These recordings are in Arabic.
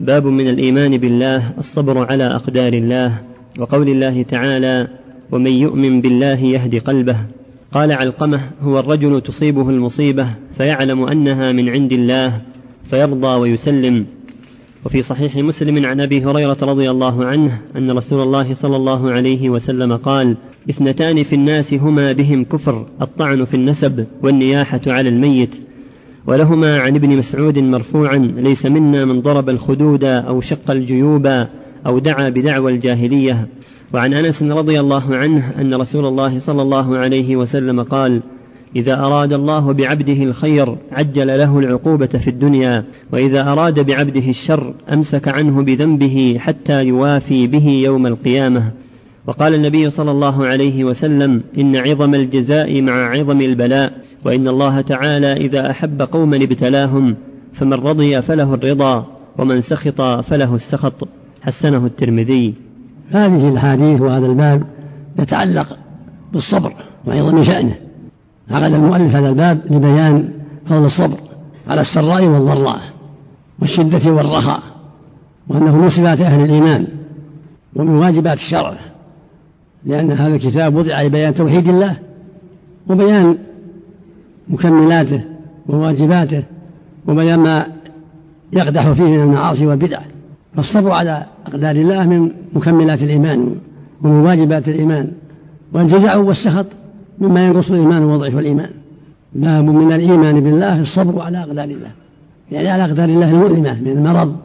باب من الإيمان بالله الصبر على أقدار الله وقول الله تعالى ومن يؤمن بالله يهد قلبه قال علقمة هو الرجل تصيبه المصيبة فيعلم أنها من عند الله فيرضى ويسلم وفي صحيح مسلم عن أبي هريرة رضي الله عنه أن رسول الله صلى الله عليه وسلم قال اثنتان في الناس هما بهم كفر الطعن في النسب والنياحة على الميت ولهما عن ابن مسعود مرفوعا ليس منا من ضرب الخدود أو شق الجيوب أو دعا بدعوى الجاهلية. وعن أنس رضي الله عنه أن رسول الله صلى الله عليه وسلم قال إذا أراد الله بعبده الخير عجل له العقوبة في الدنيا وإذا أراد بعبده الشر أمسك عنه بذنبه حتى يوافي به يوم القيامة. وقال النبي صلى الله عليه وسلم إن عظم الجزاء مع عظم البلاء وإن الله تعالى إذا أحب قوما ابتلاهم فمن رضي فله الرضا ومن سخط فله السخط. حسنه الترمذي. هذه الأحاديث وهذا الباب يتعلق بالصبر وعظم شأنه عقد المؤلف هذا الباب لبيان فضل الصبر على السراء والضراء والشدة والرخاء وأنه من صفات أهل الإيمان ومن واجبات الشرع لأن هذا الكتاب وضع لبيان توحيد الله وبيان مكملاته وواجباته وبيان ما يقدح فيه من المعاصي والبدع. فالصبر على أقدار الله من مكملات الإيمان ومن واجبات الإيمان. والجزع والسخط مما ينقص الإيمان ويضعف الإيمان. باب من الإيمان بالله الصبر على أقدار الله. يعني على أقدار الله المؤلمة من المرض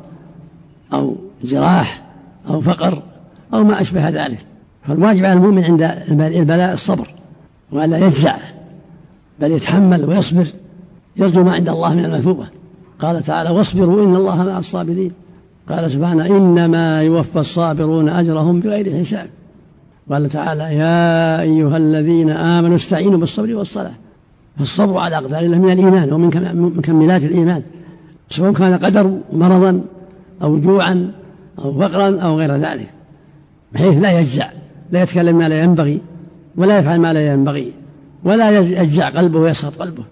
أو جراح أو فقر أو ما أشبه ذلك. فالواجب على المؤمن عند البلاء الصبر وألا يجزع. بل يتحمل ويصبر يرجو ما عند الله من المثوبة. قال تعالى واصبروا إن الله مع الصابرين. قال سبحانه إنما يوفى الصابرون أجرهم بغير حساب. قال تعالى يا أيها الذين آمنوا استعينوا بالصبر والصلاة فالصبر على أقدار الله من الإيمان ومن مكملات الإيمان سواء كان قدر مرضا أو جوعا أو فقرا أو غير ذلك بحيث لا يجزع لا يتكلم ما لا ينبغي ولا يفعل ما لا ينبغي. ولا يجزع قلبه ويسخط قلبه.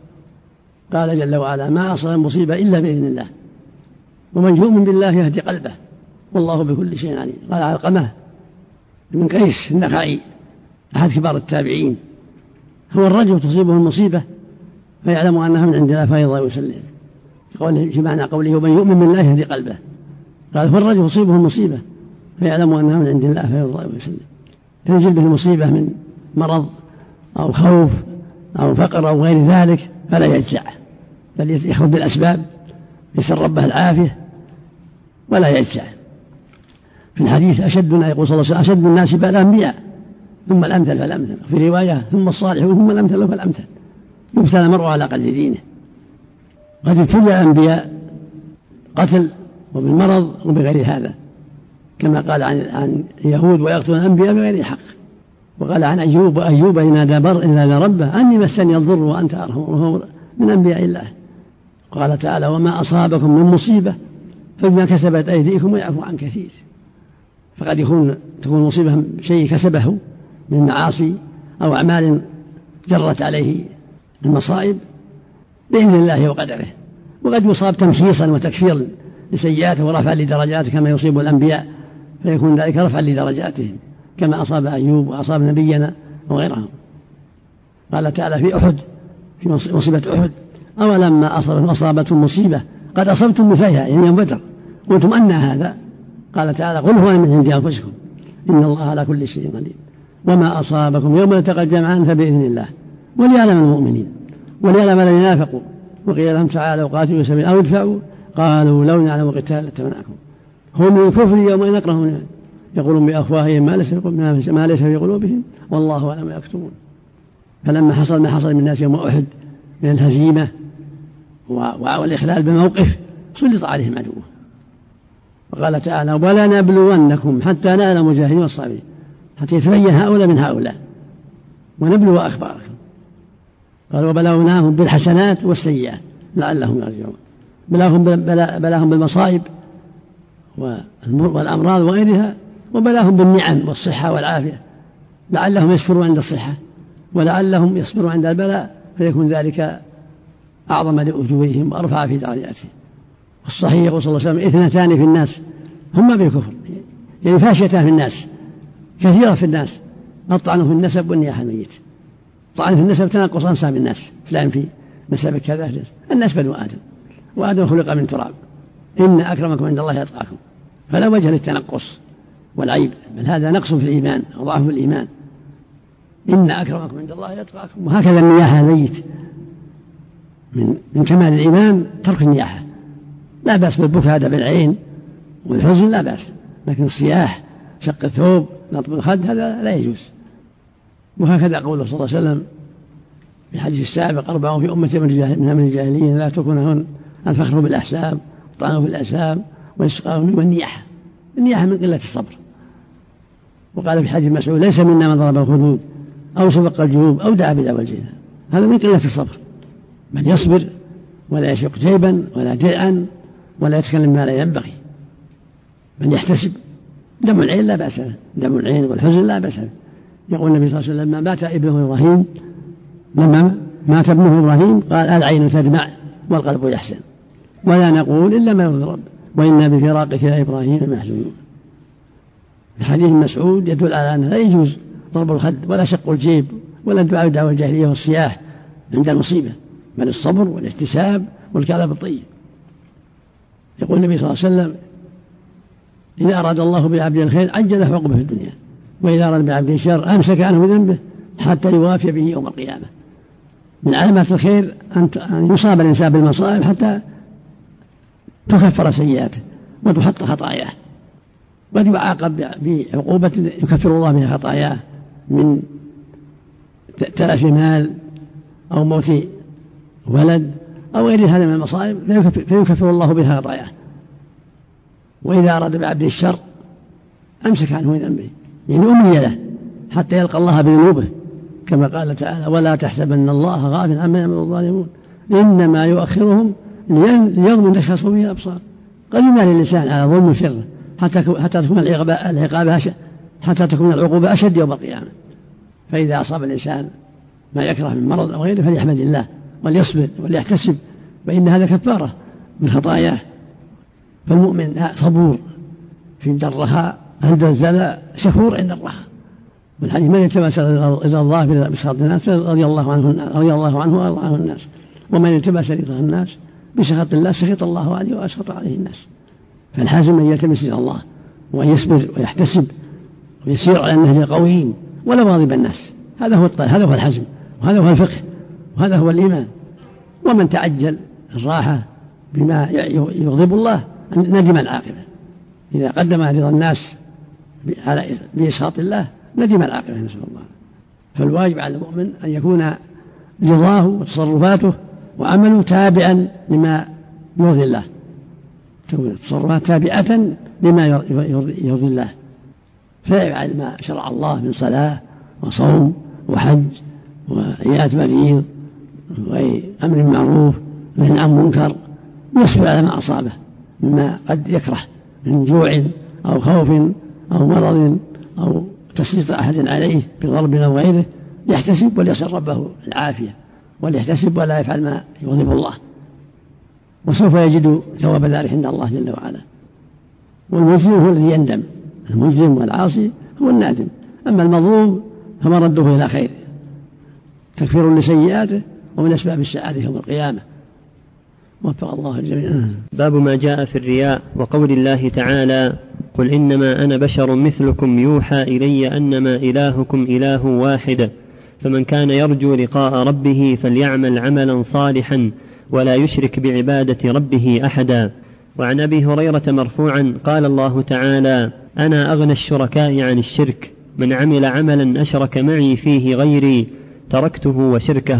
قال جل وعلا ما أصاب المصيبة إلا بإذن الله. ومن يؤمن بالله يهدي قلبه. والله بكل شيء عليم. قال علقمة بن قيس النخعي أحد كبار التابعين هو الرجل تصيبه المصيبة فيعلم أنها من عند الله فيرضى ويسلم. قوله في معنى قوله ومن يؤمن بالله يهدي قلبه. قال هو الرجل تصيبه المصيبة فيعلم أنها من عند الله فيرضى ويسلم. تنزل به المصيبة من مرض أو خوف أو فقر أو غير ذلك فلا يجزع بل يأخذ بالأسباب يسأل ربه العافية ولا يجزع. في الحديث أشد يقول صلى الله عليه وسلم أشد الناس بلاء الأنبياء ثم الأمثل فالأمثل. في رواية ثم الصالحون ثم الأمثل فالأمثل. يبتلى المرء على قدر دينه. قد ابتلي الأنبياء قتل وبالمرض وبغير هذا كما قال عن عن اليهود ويقتلون الأنبياء بغير حق. وقال عن أيوب وأيوب إن نادى بر إن نادى ربه أني مسني الضر وأنت أرحم وهو من أنبياء الله. قال تعالى وما أصابكم من مصيبة فبما كسبت أيديكم ويعفو عن كثير. فقد يكون تكون مصيبة شيء كسبه من معاصي أو أعمال جرت عليه المصائب بإذن الله وقدره. وقد يصاب تمحيصا وتكفيرا لسيئاته ورفعا لدرجاته كما يصيب الأنبياء فيكون ذلك رفعا لدرجاتهم. كما أصاب أيوب وأصاب نبينا وغيرهم. قال تعالى في أحد في مصيبة أحد أولما أصابتهم مصيبة قد أصبتم مثلها يعني يوم بدر. قلتم أن هذا. قال تعالى قل هو من عند أنفسكم. إن الله على كل شيء قدير. وما أصابكم يوم التقى الجمعان فبإذن الله. وليعلم المؤمنين. وليعلم الذين نافقوا. وقيل لهم تعالوا قاتلوا سبيل أو ادفعوا قالوا لو نعلم قتال لاتبعناكم. هم من الكفر يومئذ أكرهون يقولون بأفواههم ما ليس ما ليس في قلوبهم. والله أعلم ما يكتمون. فلما حصل ما حصل من الناس يوم أحد من الهزيمة والإخلال بالموقف سلط عليهم عدوه. وقال تعالى ولنبلونكم حتى نعلم المجاهدين والصابرين. حتى يتبين هؤلاء من هؤلاء. ونبلو أخباركم قال وبلوناهم بالحسنات والسيئات. لعلهم يرجعون. بلاهم بلاهم بالمصائب والأمراض وغيرها. وبلاهم بالنعم والصحة والعافية. لعلهم يصبروا عند الصحة ولعلهم يصبروا عند البلاء فيكون ذلك أعظم لأجورهم وأرفع في درجاتهم. والصحيح يقول صلى الله عليه وسلم إثنتان في الناس هما بالكفر يعني فاشيتان في الناس كثيرة في الناس. الطعن في النسب والنياحة الميت. الطعن في النسب تنقص أنساب الناس. فلان في نسب كذا الناس بنو آدم وآدم خلق من تراب. إن أكرمكم عند الله أتقاكم. فلا وجه للتنقص. والعيب بل هذا نقص في الإيمان وضعف في الإيمان. إن أكرمكم عند الله يتقاكم وهكذا النياحة الميت. من من كمال الإيمان ترك النياحة. لا بأس بالبكاء هذا بالعين والحزن لا بأس. لكن الصياح شق الثوب نطب الخد هذا لا يجوز. وهكذا قوله صلى الله عليه وسلم في الحديث السابق أربع في أمة من أمر الجاهليين لا تكونهن الفخر بالأحساب والطعن في الأحساب والإسقاء والنياحة. النياحة من قلة الصبر. وقال في حديث مسعود ليس منا من ضرب الخدود أو سبق الجنوب أو دعا بدعوى الجنة هذا من قلة الصبر. بل يصبر ولا يشق جيبا ولا درعا ولا يتكلم ما لا ينبغي. بل يحتسب دم العين لا بأس به. دم العين والحزن لا بأس به. يقول النبي صلى الله عليه وسلم لما مات ابنه إبراهيم لما مات ابنه إبراهيم قال العين تدمع والقلب يحزن. ولا نقول إلا ما يرضي وإنا بفراقك يا إبراهيم محزونون الحديث مسعود يدل على أنه لا يجوز ضرب الخد ولا شق الجيب ولا الدعاء بدعوى الجاهلية والصياح عند المصيبة بل الصبر والاحتساب والكلام الطيب. يقول النبي صلى الله عليه وسلم إذا أراد الله بعبد الخير عجل عقبه في الدنيا وإذا أراد بعبد الشر أمسك عنه بذنبه حتى يوافي به يوم القيامة. من علامات الخير أن يصاب الإنسان بالمصائب حتى تكفر سيئاته وتحط خطاياه. قد يعاقب بعقوبة يكفر الله بها خطاياه من تلف مال أو موت ولد أو غير هذا من المصائب فيكفر الله بها خطاياه. وإذا أراد بعبد الشر أمسك عنه من ذنبه يعني أمي له حتى يلقى الله بذنوبه كما قال تعالى ولا تحسبن الله غافل عما يعمل الظالمون إنما يؤخرهم ليوم تشخص به الأبصار. قد يمال الإنسان على ظلم شره حتى تكون العقاب حتى تكون العقوبة أشد يوم القيامة. فإذا أصاب الإنسان ما يكره من مرض أو غيره فليحمد الله وليصبر وليحتسب فإن هذا كفارة من خطاياه. فالمؤمن صبور في الرخاء عند الزلاء شكور عند الرخاء والحديث من التمس رضا الله بسخط الناس رضي الله عنه رضي الله عنه وارضى عنه الناس. ومن التمس رضا الناس بسخط الله سخط الله عليه واسخط عليه الناس. فالحازم أن يلتمس رضا الله وأن يصبر ويحتسب ويسير على النهج القويم ولا غاضب الناس. هذا هو هذا هو الحزم وهذا هو الفقه وهذا هو الإيمان. ومن تعجل الراحة بما يغضب الله ندم العاقبة. إذا قدم رضا الناس على بإسخاط الله ندم العاقبة نسأل الله. فالواجب على المؤمن أن يكون رضاه وتصرفاته وعمله تابعا لما يرضي الله. تكون التصرفات تابعة لما يرضي الله. فيفعل ما شرع الله من صلاة وصوم وحج وعيادة مريض وأمر معروف ونهي عن منكر يصبر على ما أصابه مما قد يكره من جوع أو خوف أو مرض أو تسليط أحد عليه بضرب أو غيره. يحتسب وليسأل ربه العافية وليحتسب ولا يفعل ما يغضب الله. وسوف يجد ثواب ذلك عند الله جل وعلا. والمجرم هو الذي يندم المجرم والعاصي هو النادم. أما المظلوم فمرده إلى خير. تكفير لسيئاته ومن أسباب السعادة يوم القيامة. وفق الله الجميع. باب ما جاء في الرياء وقول الله تعالى قل إنما أنا بشر مثلكم يوحى إلي أنما إلهكم إله واحد فمن كان يرجو لقاء ربه فليعمل عملا صالحا ولا يشرك بعبادة ربه أحدا. وعن أبي هريرة مرفوعا قال الله تعالى أنا أغنى الشركاء عن الشرك من عمل عملا أشرك معي فيه غيري تركته وشركه.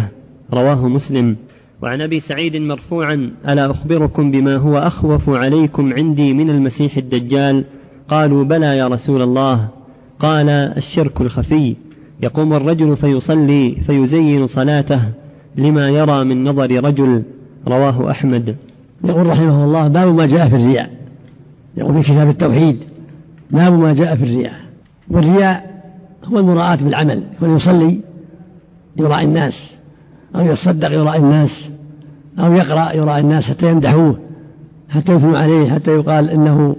رواه مسلم. وعن أبي سعيد مرفوعا ألا أخبركم بما هو أخوف عليكم عندي من المسيح الدجال؟ قالوا بلى يا رسول الله. قال الشرك الخفي. يقوم الرجل فيصلي فيزين صلاته. لما يرى من نظر رجل رواه أحمد. يقول رحمه الله باب ما جاء في الرياء. يقول في كتاب التوحيد باب ما جاء في الرياء. والرياء هو المراءة بالعمل يصلي يراعي الناس أو يتصدق يراعي الناس أو يقرأ يراعي الناس حتى يمدحوه حتى يثنوا عليه حتى يقال إنه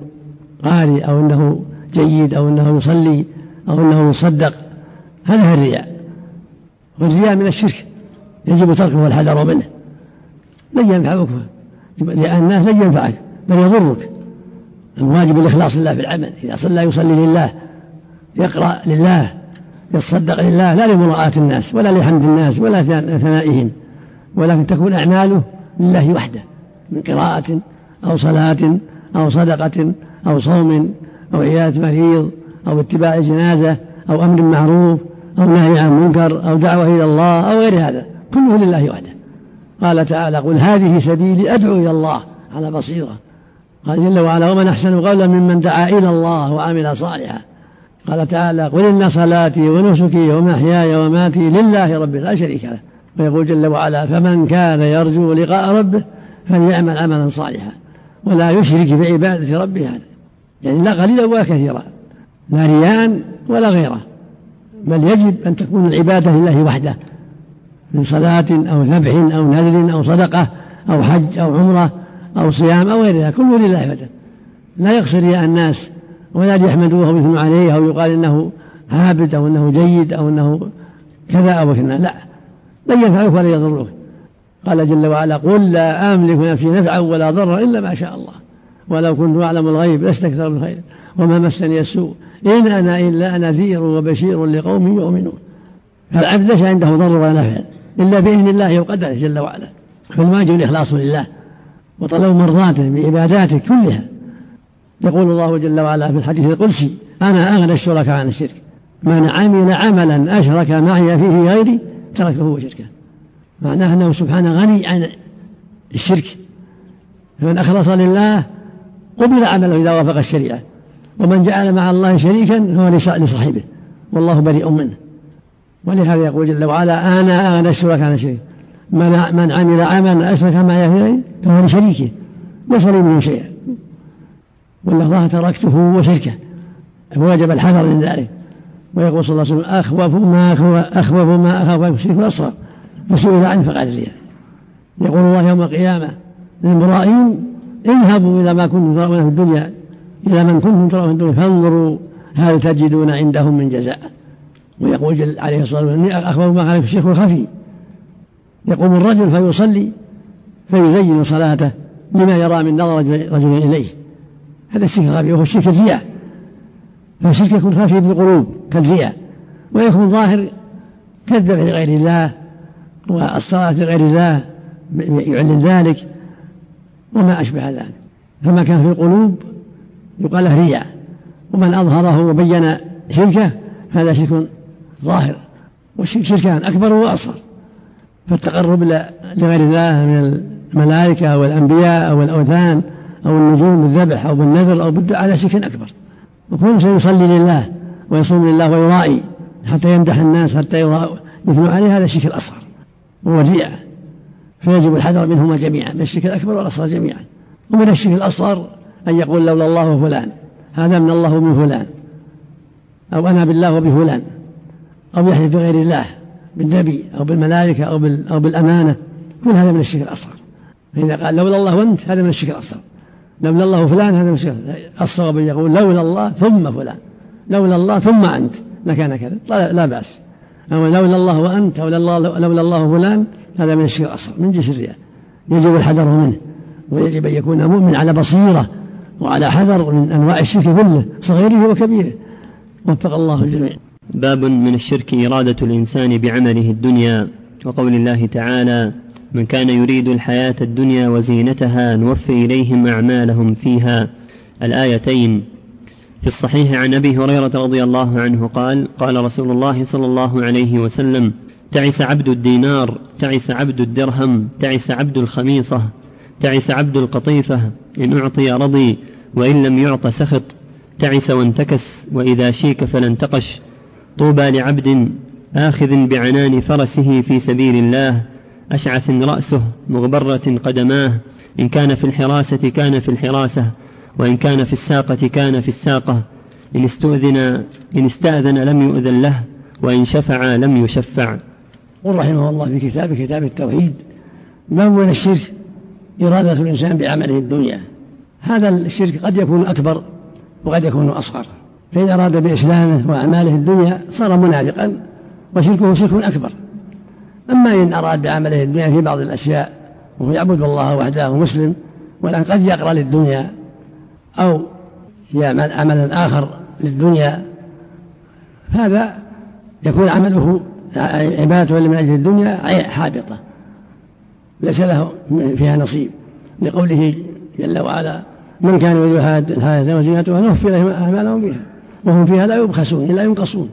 قارئ أو إنه جيد أو إنه يصلي أو إنه يصدق. هذا هو الرياء. والرياء من الشرك. يجب تركه والحذر منه. لن ينفعك. رياء الناس لن ينفعك بل يضرك. الواجب الإخلاص لله في العمل. إذا صلى يصلي لله يقرأ لله يتصدق لله لا لمراءة الناس ولا لحمد الناس ولا ثنائهم ولكن تكون أعماله لله وحده من قراءة أو صلاة أو صدقة أو صوم أو عيادة مريض أو اتباع جنازة أو أمر معروف أو نهي عن منكر أو دعوة إلى الله أو غير هذا. كله لله وحده. قال تعالى قل هذه سبيلي أدعو إلى الله. على بصيرة. قال جل وعلا ومن أحسن قولا ممن دعا إلى الله وعمل صالحا. قال تعالى قل إن صلاتي ونسكي ومحياي وماتي لله رب لا شريك له. ويقول جل وعلا فمن كان يرجو لقاء ربه فليعمل عملا صالحا. ولا يشرك بعبادة ربه هذا. يعني لا قليلا ولا كثيرا. لا رياء ولا غيره. بل يجب أن تكون العبادة لله وحده. من صلاة أو ذبح أو نذر أو صدقة أو حج أو عمرة أو صيام أو غيرها كله لله وحده لا يقصد رياء الناس ولا ليحمدوه ويثنوا عليه أو يقال إنه عابد أو أنه جيد أو أنه كذا أو كذا لا. لن ينفعك ولا يضرك قال جل وعلا قل لا أملك نفسي نفعا ولا ضرا إلا ما شاء الله. ولو كنت أعلم الغيب لاستكثر من الخير وما مسني السوء. إن أنا إلا نذير وبشير لقوم يؤمنون. فالعبد ليس عنده ضر ولا نفع إلا بإذن الله وقدره جل وعلا. فالواجب الإخلاص لله وطلب مرضاته بعباداته كلها. يقول الله جل وعلا في الحديث القدسي أنا أغنى الشركاء عن الشرك. من عمل عملا أشرك معي فيه غيري تركه وشركه معناه أنه سبحانه غني عن الشرك. فمن أخلص لله قبل عمله إذا وافق الشريعة. ومن جعل مع الله شريكا هو لصاحبه. والله بريء منه. ولهذا يقول جل وعلا أنا أغنى عن الشرك من, من عمل عملا أشرك معي فيه فهو لشريكه ليس لي منه شيئا والله تركته وشركه. فوجب الحذر من ذلك. ويقول صلى الله عليه وسلم أخوف ما أخوف ما أخاف الشرك الأصغر. فسئل عنه فقال الرياء يقول الله يوم القيامة للمرائين اذهبوا إلى ما كنتم ترون في الدنيا إلى من كنتم ترون في الدنيا فانظروا هل تجدون عندهم من جزاء. ويقول جل عليه الصلاة والسلام أخبر ما عليك الشيخ الخفي. يقوم الرجل فيصلي فيزين صلاته لما يرى من نظر رجل إليه. هذا الشرك الخفي وهو الشرك الزياء فالشرك يكون خفي بالقلوب كالزياء ويكون ظاهر كالذبح لغير الله والصلاة لغير الله يعلن ذلك وما أشبه ذلك. فما كان في القلوب يقال له رياء ومن أظهره وبين شركه هذا شرك ظاهر. والشرك شركان أكبر وأصغر فالتقرب لغير الله من الملائكة أو الأنبياء أو الأوثان أو النجوم بالذبح أو بالنذر أو بالدعاء هذا شرك أكبر. وكل سيصلي لله ويصوم لله ويرائي حتى يمدح الناس حتى يثنوا عليه هذا الشرك الأصغر الرياء. فيجب الحذر منهما جميعا. من الشرك الأكبر والأصغر جميعا. ومن الشرك الأصغر أن يقول لولا الله وفلان هذا من الله ومن فلان. أو أنا بالله وبفلان. أو يحلف بغير الله بالنبي أو بالملائكة أو, بال أو بالأمانة كل هذا من الشرك الأصغر. فإذا قال لولا الله وأنت هذا من الشرك الأصغر. لولا الله فلان هذا من الشرك الصواب يقول لولا الله ثم فلان. لولا الله ثم أنت لكان كذا. لا, لا بأس. أو لولا الله وأنت أو لولا الله فلان هذا من الشرك الأصغر من جنس الرياء. يجب الحذر منه ويجب أن يكون مؤمن على بصيرة وعلى حذر من أنواع الشرك كله صغيره وكبيره. وفق الله الجميع. باب من الشرك إرادة الإنسان بعمله الدنيا وقول الله تعالى من كان يريد الحياة الدنيا وزينتها نوفي إليهم أعمالهم فيها الآيتين في الصحيح عن أبي هريرة رضي الله عنه قال قال رسول الله صلى الله عليه وسلم تعس عبد الدينار تعس عبد الدرهم تعس عبد الخميصة تعس عبد القطيفة إن أعطي رضي وإن لم يعط سخط تعس وانتكس وإذا شيك فلا انتقش طوبى لعبد آخذ بعنان فرسه في سبيل الله أشعث رأسه مغبرة قدماه إن كان في الحراسة كان في الحراسة وإن كان في الساقة كان في الساقة إن استؤذن إن استأذن لم يؤذن له وإن شفع لم يشفع. قل رحمه الله في كتاب كتاب التوحيد ما من الشرك؟ إرادة الإنسان بعمله الدنيا. هذا الشرك قد يكون أكبر وقد يكون أصغر. فإذا أراد بإسلامه وأعماله الدنيا صار منافقا وشركه شرك أكبر. أما إن أراد بعمله الدنيا في بعض الأشياء وهو يعبد الله وحده مسلم ولكن قد يقرأ للدنيا أو يعمل عملا آخر للدنيا هذا يكون عمله عبادته من أجل الدنيا حابطة. ليس له فيها نصيب. لقوله جل وعلا من كان يريد الحياة وزينتها نوفي إليهم أعمالهم بها. وهم فيها لا يبخسون لا ينقصون.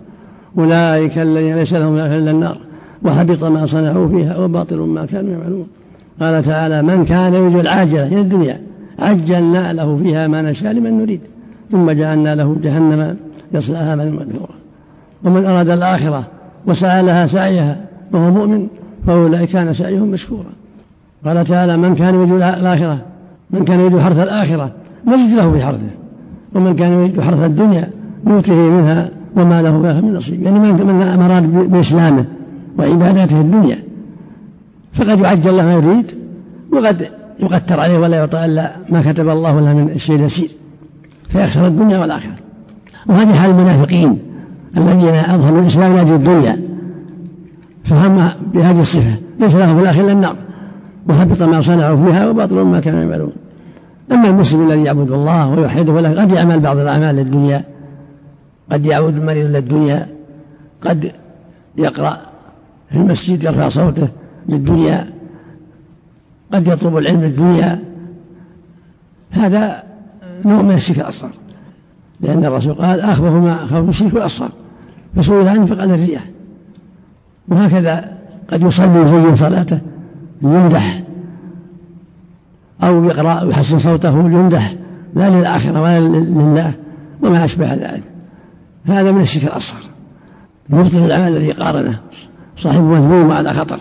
أولئك الذين ليس لهم إلا النار وحبط ما صنعوا فيها وباطل ما كانوا يعملون. قال تعالى من كان يريد العاجلة إلى الدنيا عجلنا له فيها ما نشاء لمن نريد ثم جعلنا له جهنم يصلاها من مدحورا ومن أراد الآخرة وسعى لها سعيها وهو مؤمن فأولئك كان سعيهم مشكورا. قال تعالى من كان يريد الآخرة من كان يريد حرث الآخرة نجد له في حرثه ومن كان يريد حرث الدنيا نؤته منها وما له فيها من نصيب. يعني من أراد بإسلامه وعباداته الدنيا. فقد يعجل له ما يريد وقد يقتر عليه ولا يعطى إلا ما كتب الله له من الشيء اليسير فيخسر الدنيا والآخرة. وهذه حال المنافقين الذين أظهروا الإسلام لأجل الدنيا. فهم بهذه الصفة. ليس له في الآخرة إلا النار. وحبط ما صنعوا فيها وباطل ما كانوا يعملون. أما المسلم الذي يعبد الله ويوحده قد يعمل بعض الأعمال للدنيا. قد يعود المريض للدنيا قد يقرأ في المسجد يرفع صوته للدنيا قد يطلب العلم للدنيا. هذا نوع من الشرك الأصغر لأن الرسول قال أخبث ما أخاف الشرك الأصغر فسئل عنه فقال الرياء وهكذا قد يصلي ويزين صلاته ليمدح أو يقرأ ويحسن صوته ليمدح لا للآخرة ولا لله وما أشبه ذلك. هذا من الشرك الأصغر. يبطل العمل الذي قارنه صاحب مذموم على خطر.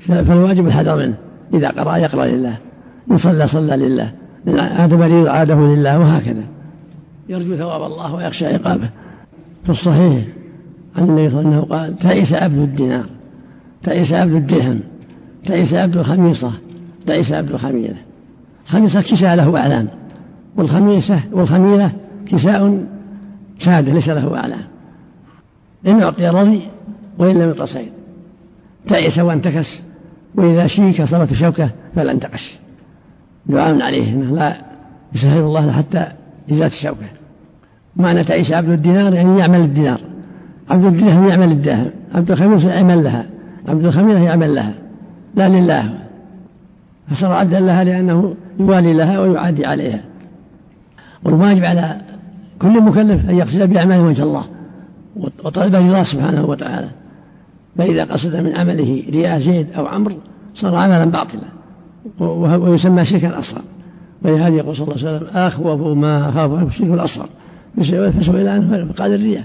فالواجب الحذر منه. إذا قرأ يقرأ لله. إن صلى صلى لله. إن عاد مريض عاده لله وهكذا. يرجو ثواب الله ويخشى عقابه. في الصحيح عن النبي صلى الله عليه وسلم قال تعيس عبد الدينار تعيس عبد الدرهم تعيس عبد الخميصة تعيس عبد الخميلة. الخميصة كساء له أعلام والخميسة والخميلة كساء سادة ليس له أعلام إن أعطي رضي وإن لم يعطى سيد تعس وانتكس وإذا شيك صارت شوكة فلا انتقش دعاء عليه إنه لا يسهل الله حتى إزالة الشوكة. معنى تعيش عبد الدينار يعني يعمل الدينار. عبد الدرهم يعمل الدرهم عبد الخميس يعمل لها. عبد الخميلة يعمل لها. لا لله. فصار عبدا لها لأنه يوالي لها ويعادي عليها. والواجب على كل مكلف أن يقصد بأعمال وجه الله وطلب الله سبحانه وتعالى. فإذا قصد من عمله رياء زيد أو عمرو صار عملا باطلا ويسمى شركا أصغر ولهذا يقول صلى الله عليه وسلم أخوف ما أخاف الشرك الأصغر. فسئل عنه فقال الرياء.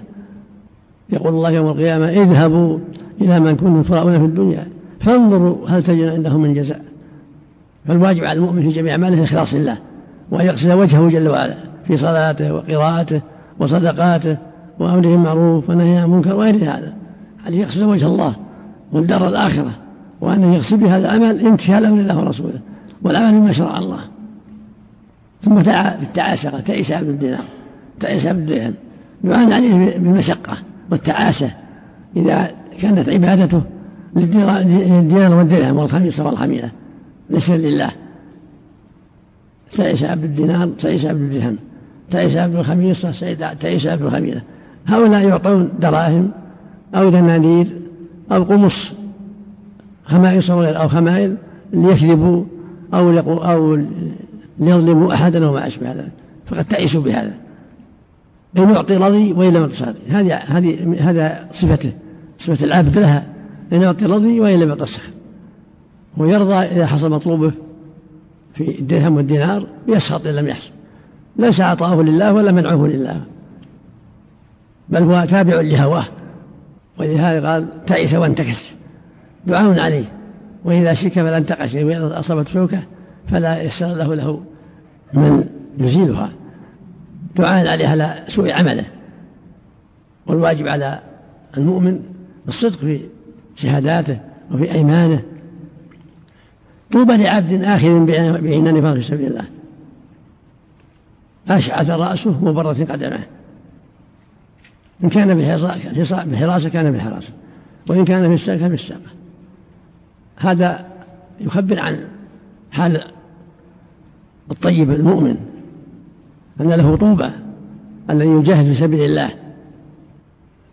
يقول الله يوم القيامة اذهبوا إلى من كنتم تراؤون في الدنيا فانظروا هل تجد عندهم من جزاء. فالواجب على المؤمن في جميع أعماله إخلاص الله وأن يقصد وجهه جل وعلا. في صلاته وقراءته وصدقاته وأمره بالمعروف ونهي عن المنكر وغير هذا. أن يقصد وجه الله والدار الآخرة وأن يقصد بهذا العمل امتثال أمر الله ورسوله والعمل بما شرع الله. ثم دعا بالتعاسة تعيس عبد الدينار تعيس عبد الدرهم يعان عليه بالمشقة والتعاسة إذا كانت عبادته للدينار والدرهم والخميصة والخميلة ليس لله. تعيس عبد الدينار تعيس عبد الدرهم. تعيس عبد الخميصة تعيس عبد الخميلة هؤلاء يعطون دراهم أو دنانير أو قمص خمائص أو خمائل ليكذبوا أو أو ليظلموا أحدا وما أشبه ذلك. فقد تعيسوا بهذا. إن يعطي رضي وإن لم يعطي هذه هذه هذا صفته صفة العبد لها. إن يعطي رضي وإن لم يعطي ويرضى إذا حصل مطلوبه في الدرهم والدينار يسخط إن لم يحصل. ليس عطاؤه لله ولا منعه لله. بل هو تابع لهواه. ولهذا قال تعس وانتكس. دعاء عليه. وإذا شك فلا انتقش وإذا أصابت شوكة فلا يسر له له من يزيلها. دعاء عليه على سوء عمله. والواجب على المؤمن الصدق في شهاداته وفي أيمانه. طوبى لعبد آخذ بعنان في سبيل الله. أشعث رأسه مبرة قدمه. إن كان بحراسة كان بحراسة. وإن كان في الساقة في الساقة هذا يخبر عن حال الطيب المؤمن أن له طوبى الذي يجاهد في سبيل الله.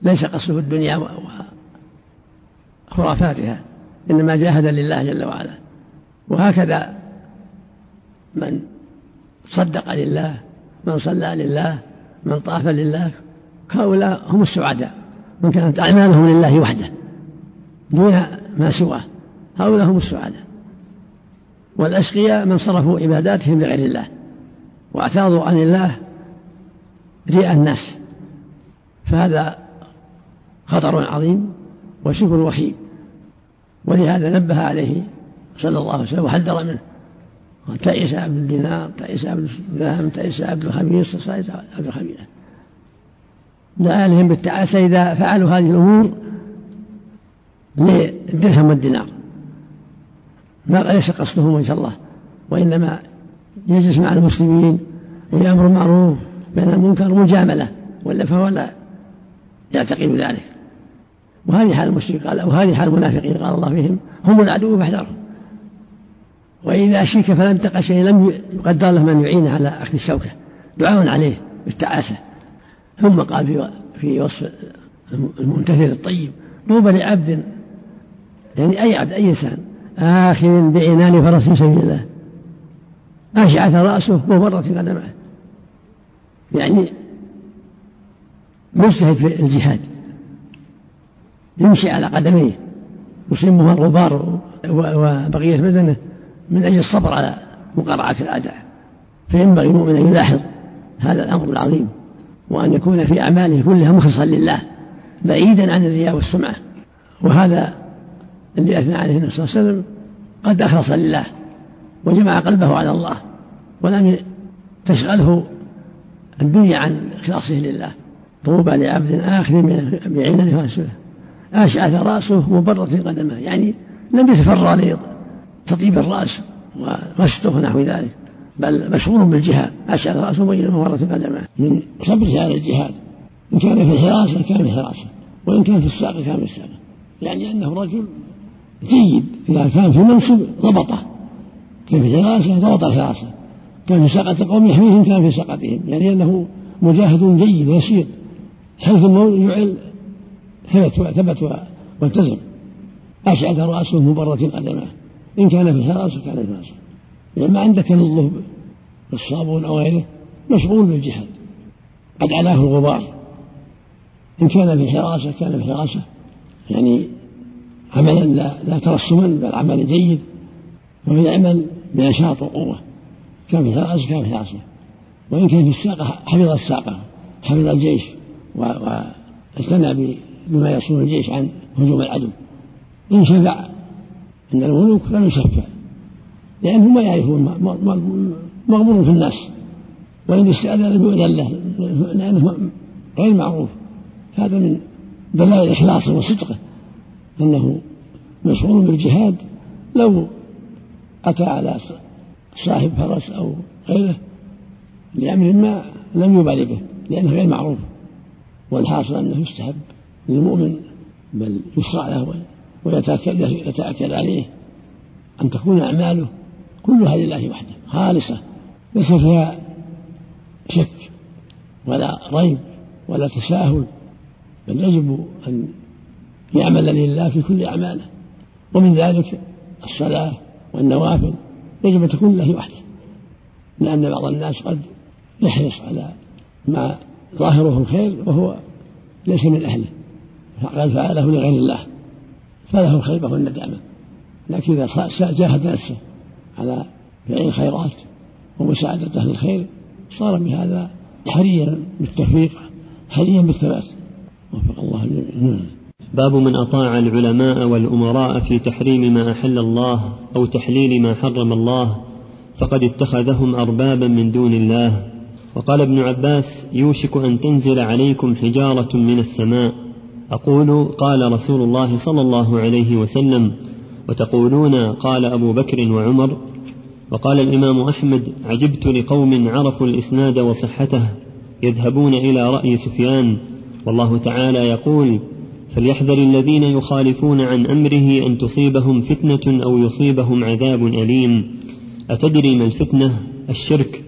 ليس قصده الدنيا وخرافاتها إنما جاهد لله جل وعلا. وهكذا من صدق لله من صلى لله من طاف لله هؤلاء هم السعداء من كانت أعمالهم لله وحده دون ما سواه هؤلاء هم السعداء. والأشقياء من صرفوا عباداتهم لغير الله واعتاضوا عن الله رياء الناس. فهذا خطر عظيم وشكر وخيم ولهذا نبه عليه صلى الله عليه وسلم وحذر منه. تعيس عبد الدينار تعيس عبد الدرهم تعيس عبد الخميس تعيس عبد الخميسة دعا لهم بالتعاسة إذا فعلوا هذه الأمور للدرهم والدينار ما ليس قصدهم وجه الله وإنما يجلس مع المسلمين ويأمر بالمعروف بين المنكر مجاملة ولا فهو لا يعتقد ذلك. وهذه حال المشركين قال وهذه حال المنافقين قال الله فيهم هم العدو فاحذرهم. وإذا فلم تقع شيء لم يقدر له من يعينه على أخذ الشوكة. دعاء عليه بالتعاسة. ثم قال في في وصف الممتثل الطيب طوبى لعبد يعني أي عبد أي إنسان آخذ بعنان فرس سبيل الله. أشعث رأسه ومرت قدمه يعني مجتهد في الجهاد. يمشي على قدميه. يصيبه الغبار وبقية بدنه. من أجل الصبر على مقارعة الأعداء فينبغي المؤمن أن يلاحظ هذا الأمر العظيم وأن يكون في أعماله كلها مخلصا لله بعيدا عن الرياء والسمعة. وهذا اللي أثنى عليه النبي صلى الله عليه وسلم قد أخلص لله وجمع قلبه على الله ولم تشغله الدنيا عن إخلاصه لله. طوبى لعبد آخر بعينه فرسله أشعث رأسه مبرة قدمه. يعني لم يتفرى لتطيب الرأس وغشته ونحو ذلك. بل مشغول بالجهاد. أشعث رأسه بين مبرة قدمه من صبره على الجهاد. إن كان في الحراسة كان في الحراسة وإن كان في الساقة كان في الساقة يعني أنه رجل جيد إذا كان في منصب ضبطه. كان في الحراسة ضبط الحراسة. كان في ساقة قوم يحميهم كان في ساقتهم. يعني أنه مجاهد جيد يسير حيث يعل ثبت ثبت والتزم أشعث رأسه مبرة قدمه إن كان في الحراسة كان في الحراسة يعني ما عندك تنظف بالصابون أو غيره مشغول بالجهاد. قد علاه الغبار. إن كان في حراسة كان في حراسة يعني عملا لا, لا ترسما بل عمل جيد. وهو يعمل بنشاط وقوة. كان في حراسة كان في حراسة وإن كان في الساقة حفظ الساقة حفظ الجيش واعتنى بما يصون الجيش عن هجوم العدو. إن شفع أن الملوك لم يشفع لأنهم ما يعرفون مغمور في الناس. وإن استأذن لم يؤذن له لأنه غير معروف. هذا من دلائل إخلاصه وصدقه أنه مشغول بالجهاد. لو أتى على صاحب فرس أو غيره لأمر ما لم يبالي به لأنه غير معروف. والحاصل أنه يستحب للمؤمن بل يشرع له ويتأكد عليه أن تكون أعماله كلها لله وحده خالصة ليس فيها شك ولا ريب ولا تساهل بل يجب أن يعمل لله في كل أعماله. ومن ذلك الصلاة والنوافل يجب أن تكون لله وحده لأن بعض الناس قد يحرص على ما ظاهره الخير وهو ليس من أهله فقد فعله لغير الله. فله الخيبة والندامة. لكن إذا جاهد نفسه على فعل الخيرات ومساعدة أهل الخير صار بهذا حريا بالتوفيق حريا بالثبات. وفق الله الجميع باب من أطاع العلماء والأمراء في تحريم ما أحل الله أو تحليل ما حرم الله فقد اتخذهم أربابا من دون الله. وقال ابن عباس يوشك أن تنزل عليكم حجارة من السماء. أقول قال رسول الله صلى الله عليه وسلم وتقولون قال أبو بكر وعمر وقال الإمام أحمد عجبت لقوم عرفوا الإسناد وصحته يذهبون إلى رأي سفيان والله تعالى يقول فليحذر الذين يخالفون عن أمره أن تصيبهم فتنة أو يصيبهم عذاب أليم. أتدري ما الفتنة؟ الشرك.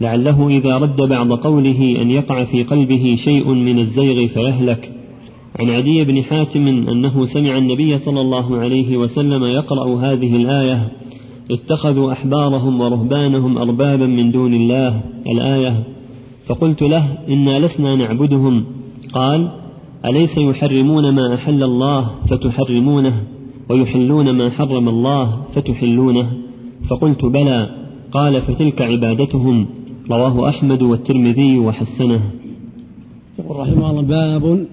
لعله إذا رد بعض قوله أن يقع في قلبه شيء من الزيغ فيهلك. عن عدي بن حاتم أنه سمع النبي صلى الله عليه وسلم يقرأ هذه الآية اتخذوا أحبارهم ورهبانهم أربابا من دون الله الآية. فقلت له إنا لسنا نعبدهم. قال أليس يحرمون ما أحل الله فتحرمونه ويحلون ما حرم الله فتحلونه؟ فقلت بلى. قال فتلك عبادتهم. رواه أحمد والترمذي وحسنه. يقول رحمه الله باب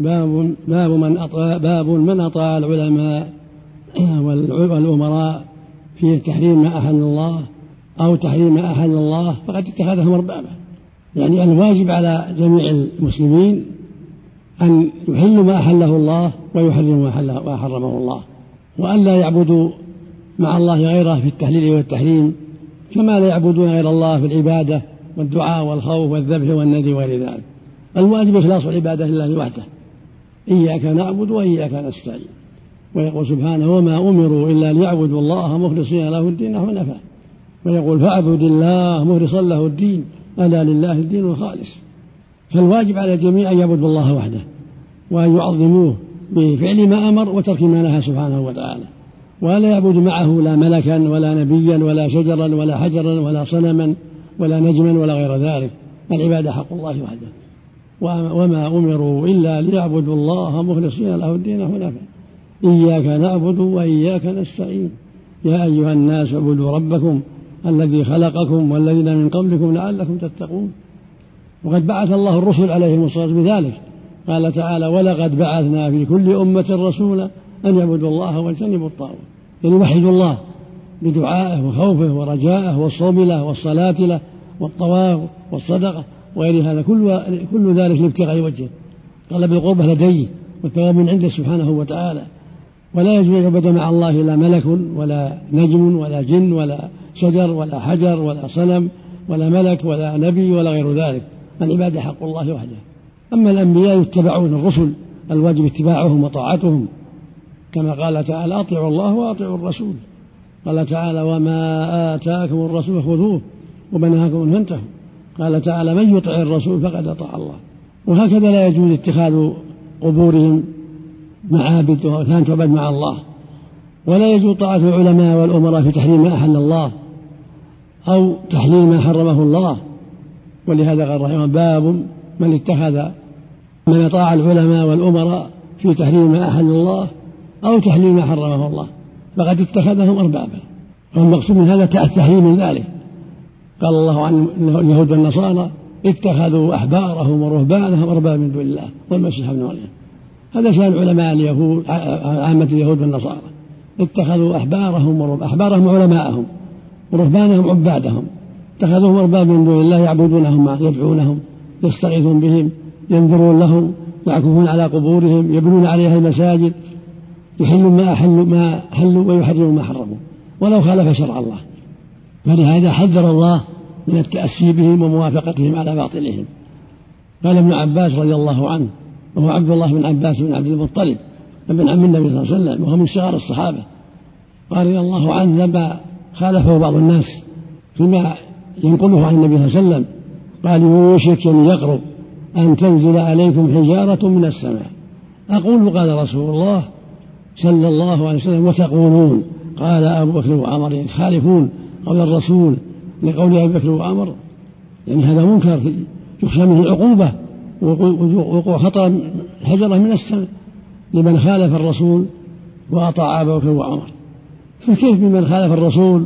باب باب من أطاع باب من أطاع العلماء والأمراء في تحريم ما أحل الله أو تحريم ما أحل الله فقد اتخذهم أربابا. يعني الواجب على جميع المسلمين أن يحلوا ما أحله الله ويحرموا ما حرمه الله وأن لا يعبدوا مع الله غيره في التحليل والتحريم كما لا يعبدون غير الله في العبادة والدعاء والخوف والذبح والندي وغير ذلك. الواجب إخلاص العبادة لله وحده. إياك نعبد وإياك نستعين. ويقول سبحانه وما أمروا إلا ليعبدوا الله مخلصين له الدين حنفاء ويقول فاعبد الله مخلصا له الدين ألا لله الدين الخالص. فالواجب على الجميع أن يعبدوا الله وحده وأن يعظموه بفعل ما أمر وترك ما نهى سبحانه وتعالى. ولا يعبد معه لا ملكا ولا نبيا ولا شجرا ولا حجرا ولا صنما ولا نجما ولا غير ذلك. العبادة حق الله وحده. وما أمروا إلا ليعبدوا الله مخلصين له الدين حنفاء إياك نعبد وإياك نستعين. يا أيها الناس اعبدوا ربكم الذي خلقكم والذين من قبلكم لعلكم تتقون. وقد بعث الله الرسل عليهم الصلاة بذلك. قال تعالى ولقد بعثنا في كل أمة رسولا أن يعبدوا الله واجتنبوا الطاغوت. يعني يوحدوا الله بدعائه وخوفه ورجائه والصوم له والصلاة له والطواف والصدقة. وغير هذا كل كل ذلك لابتغاء وجهه طلب القربة لديه والثواب من عنده سبحانه وتعالى. ولا يجوز أن يعبد مع الله لا ملك ولا نجم ولا جن ولا شجر ولا حجر ولا صنم ولا ملك ولا نبي ولا غير ذلك. العبادة حق الله وحده. أما الأنبياء يتبعون الرسل الواجب اتباعهم وطاعتهم. كما قال تعالى أطيعوا الله وأطيعوا الرسول. قال تعالى وما آتاكم الرسول خذوه وما نهاكم فانتهوا. قال تعالى من يطع الرسول فقد أطاع الله. وهكذا لا يجوز اتخاذ قبورهم معابد وكان تعبد مع الله. ولا يجوز طاعة العلماء والأمراء في تحريم ما أحل الله أو تحليل ما حرمه الله. ولهذا قال رحمه باب من اتخذ من أطاع العلماء والأمراء في تحريم ما أحل الله أو تحليل ما حرمه الله. فقد اتخذهم أربابا. والمقصود من هذا التحريم من ذلك. قال الله عن اليهود والنصارى اتخذوا أحبارهم ورهبانهم أربابا من دون الله والمسيح ابن مريم. هذا شأن علماء اليهود عامة اليهود والنصارى. اتخذوا أحبارهم ورهب أحبارهم علماءهم ورهبانهم عبادهم. اتخذوهم أربابا من دون الله يعبدونهم يدعونهم يستغيثون بهم ينذرون لهم يعكفون على قبورهم يبنون عليها المساجد يحلون ما أحلوا ما حلوا ويحرمون ما حرموا. ولو خالف شرع الله. فلهذا حذر الله من التأسي بهم وموافقتهم على باطلهم. قال ابن عباس رضي الله عنه وهو عبد الله بن عباس بن عبد المطلب ابن عم النبي صلى الله عليه وسلم وهو من صغار الصحابة. قال رضي الله عنه لما خالفه بعض الناس فيما ينقله عن النبي صلى الله عليه وسلم قال يوشك أن يقرب أن تنزل عليكم حجارة من السماء. أقول قال رسول الله صلى الله عليه وسلم وتقولون؟ قال أبو بكر وعمر يخالفون قول الرسول لقول أبي بكر وعمر يعني هذا منكر يخشى منه العقوبة وقوع خطأ حجرة من السماء لمن خالف الرسول وأطاع أبا بكر وعمر. فكيف بمن خالف الرسول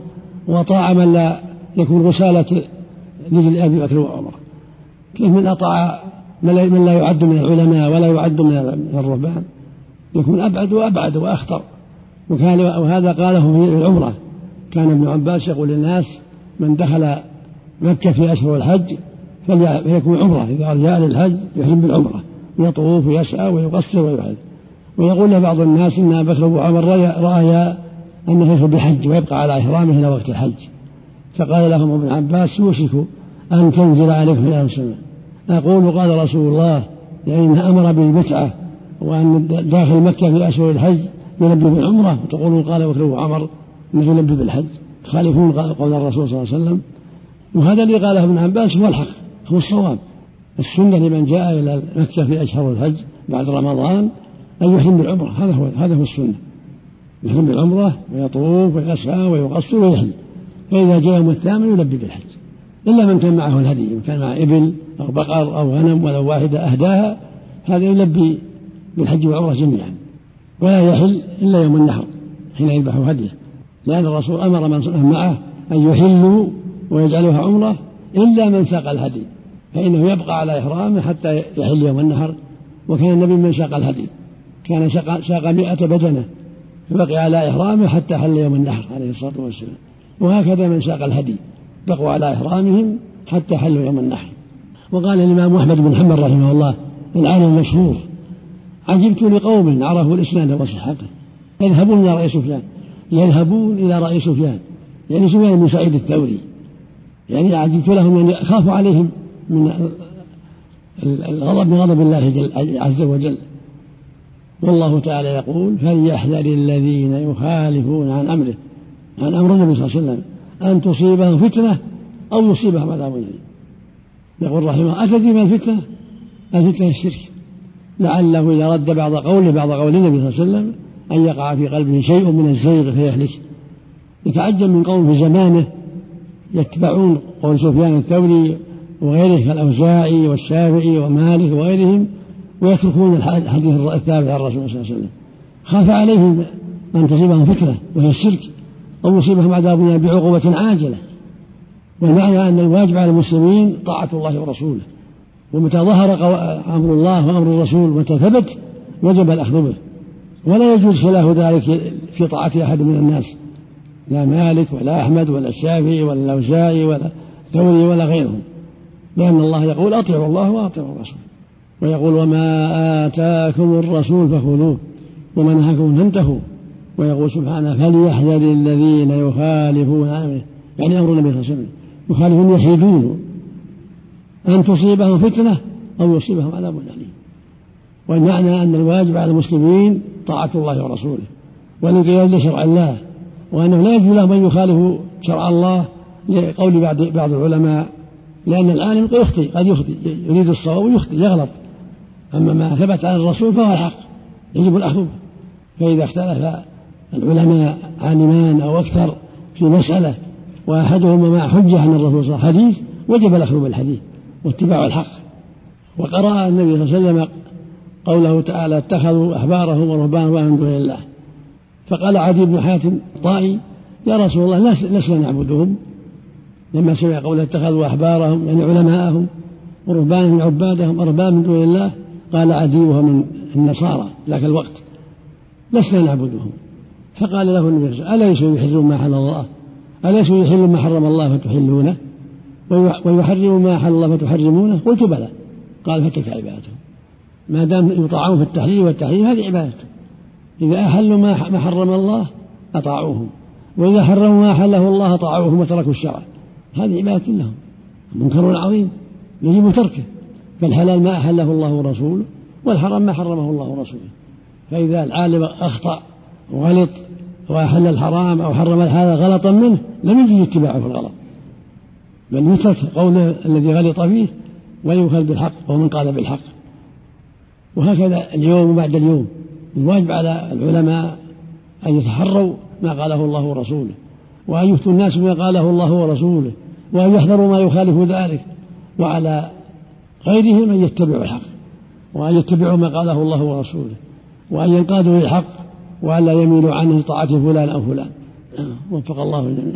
وأطاع من لا يكون غسالة رجل أبي بكر وعمر؟ كيف من أطاع من لا يعد من العلماء ولا يعد من الرهبان؟ يكون أبعد وأبعد وأخطر وكان وهذا قاله في العمرة. كان ابن عباس يقول للناس من دخل مكة في أشهر الحج فليكون عمرة إذا جاء للحج يحرم بالعمرة يطوف ويسعى ويقصر ويحج ويقول له بعض الناس إن بكر وعمر رأى أنه يدخل بالحج ويبقى على إحرامه إلى وقت الحج. فقال لهم ابن عباس يوشك أن تنزل عليكم إلى السماء أقول قال رسول الله لأن أمر بالبتعة وأن داخل مكة في أشهر الحج يلبي بالعمرة. وتقولون قال بكر وعمر يلبي بالحج تخالفون قول الرسول صلى الله عليه وسلم وهذا اللي قاله ابن عباس هو الحق هو الصواب. السنة لمن جاء إلى مكة في أشهر الحج بعد رمضان أن يحرم بالعمرة هذا هو هذا هو السنة. يحرم بالعمرة ويطوف ويسعى ويقصر ويحل فإذا جاء يوم الثامن يلبي بالحج. إلا من كان معه الهدي من كان معه إبل أو بقر أو غنم ولو واحدة أهداها هذا يلبي بالحج والعمرة جميعا. ولا يحل إلا يوم النحر حين يذبح هدية. لأن الرسول أمر من معه أن يحلوا ويجعلوها عمرة إلا من ساق الهدي فإنه يبقى على إحرامه حتى يحل يوم النحر وكان النبي من ساق الهدي كان ساق مئة بدنة فبقي على إحرامه حتى حل يوم النحر عليه الصلاة والسلام وهكذا من ساق الهدي بقوا على إحرامهم حتى حلوا يوم النحر. وقال الإمام أحمد بن حنبل رحمه الله العالم المشهور عجبت لقوم عرفوا الإسناد وصحته يذهبون إلى رأي سفيان يذهبون إلى رأي سفيان يعني سفيان بن سعيد الثوري يعني عجبت لهم يعني أخاف عليهم من الغضب من غضب الله عز وجل. والله تعالى يقول فليحذر الذين يخالفون عن أمره عن أمر النبي صلى الله عليه وسلم أن تصيبهم فتنة أو يصيبهم عذاب أليم يقول رحمه أتدري ما الفتنة؟ الفتنة الشرك. لعله إذا رد بعض قوله بعض قول النبي صلى الله عليه وسلم أن يقع في قلبه شيء من الزيغ فيهلك. يتعجب من قوم في زمانه يتبعون قول سفيان الثوري وغيره كالأوزاعي والشافعي ومالك وغيرهم ويتركون الحديث الثابت عن الرسول صلى الله عليه وسلم. خاف عليهم أن تصيبهم فتنة وهي الشرك أو يصيبهم عذاب بعقوبة عاجلة. والمعنى أن الواجب على المسلمين طاعة الله ورسوله. ومتى ظهر أمر الله وأمر الرسول متى ثبت وجب الأخذ به. ولا يجوز خلاف ذلك في طاعة أحد من الناس. لا مالك ولا أحمد ولا الشافعي ولا الأوزاعي ولا ثوري ولا غيرهم. لأن الله يقول أطيعوا الله وأطيعوا الرسول. ويقول وما آتاكم الرسول فخذوه وما نهاكم فانتهوا. ويقول سبحانه فليحذر الذين يخالفون أمره. يعني أمر النبي صلى الله عليه وسلم. يخالفون يحيدون أن تصيبهم فتنة أو يصيبهم عذاب أليم. والمعنى أن الواجب على المسلمين طاعة الله ورسوله والانقياد لشرع الله وأنه لا يجوز له من يخالف شرع الله لقول بعض بعض العلماء لأن العالم قد يخطئ قد يخطئ يريد الصواب ويخطئ يغلط. أما ما ثبت عن الرسول فهو الحق يجب الأخذ به. فإذا اختلف العلماء عالمان أو أكثر في مسألة وأحدهما مع حجة عن الرسول صلى الله عليه وسلم حديث وجب الأخذ بالحديث واتباع الحق. وقرأ النبي صلى الله عليه وسلم قوله تعالى اتخذوا أحبارهم ورهبانهم من دون الله. فقال عدي بن حاتم الطائي يا رسول الله لسنا نعبدهم؟ لما سمع قوله اتخذوا أحبارهم يعني علماءهم ورهبانهم عبادهم أرباب من دون الله قال عدي وهو من النصارى ذاك الوقت. لسنا نعبدهم؟ فقال له النبي صلى الله عليه وسلم أليسوا ما حل الله؟ أليسوا يحلون ما حرم الله فتحلونه؟ ويحرموا ما حل الله فتحرمونه؟ قلت بلى. قال فتلك عبادتهم ما دام يطاعون في التحليل والتحريم هذه عبادتهم إذا أحلوا ما حرم الله أطاعوهم وإذا حرموا ما أحله الله أطاعوهم وتركوا الشرع. هذه عبادة لهم. منكر عظيم يجب تركه. فالحلال ما أحله الله ورسوله والحرام ما حرمه الله ورسوله. فإذا العالم أخطأ وغلط وأحل الحرام أو حرم الحلال غلطا منه لم يجد اتباعه في الغلط. بل يترك قوله الذي غلط فيه ويؤخذ بالحق ومن قال بالحق. وهكذا اليوم وبعد اليوم. الواجب على العلماء أن يتحروا ما قاله الله ورسوله وأن يفتوا الناس بما قاله الله ورسوله وأن يحذروا ما يخالف ذلك وعلى غيرهم أن يتبعوا الحق وأن يتبعوا ما قاله الله ورسوله وأن ينقادوا للحق وأن لا يميلوا عنه طاعة فلان أو فلان. وفق الله الجميع.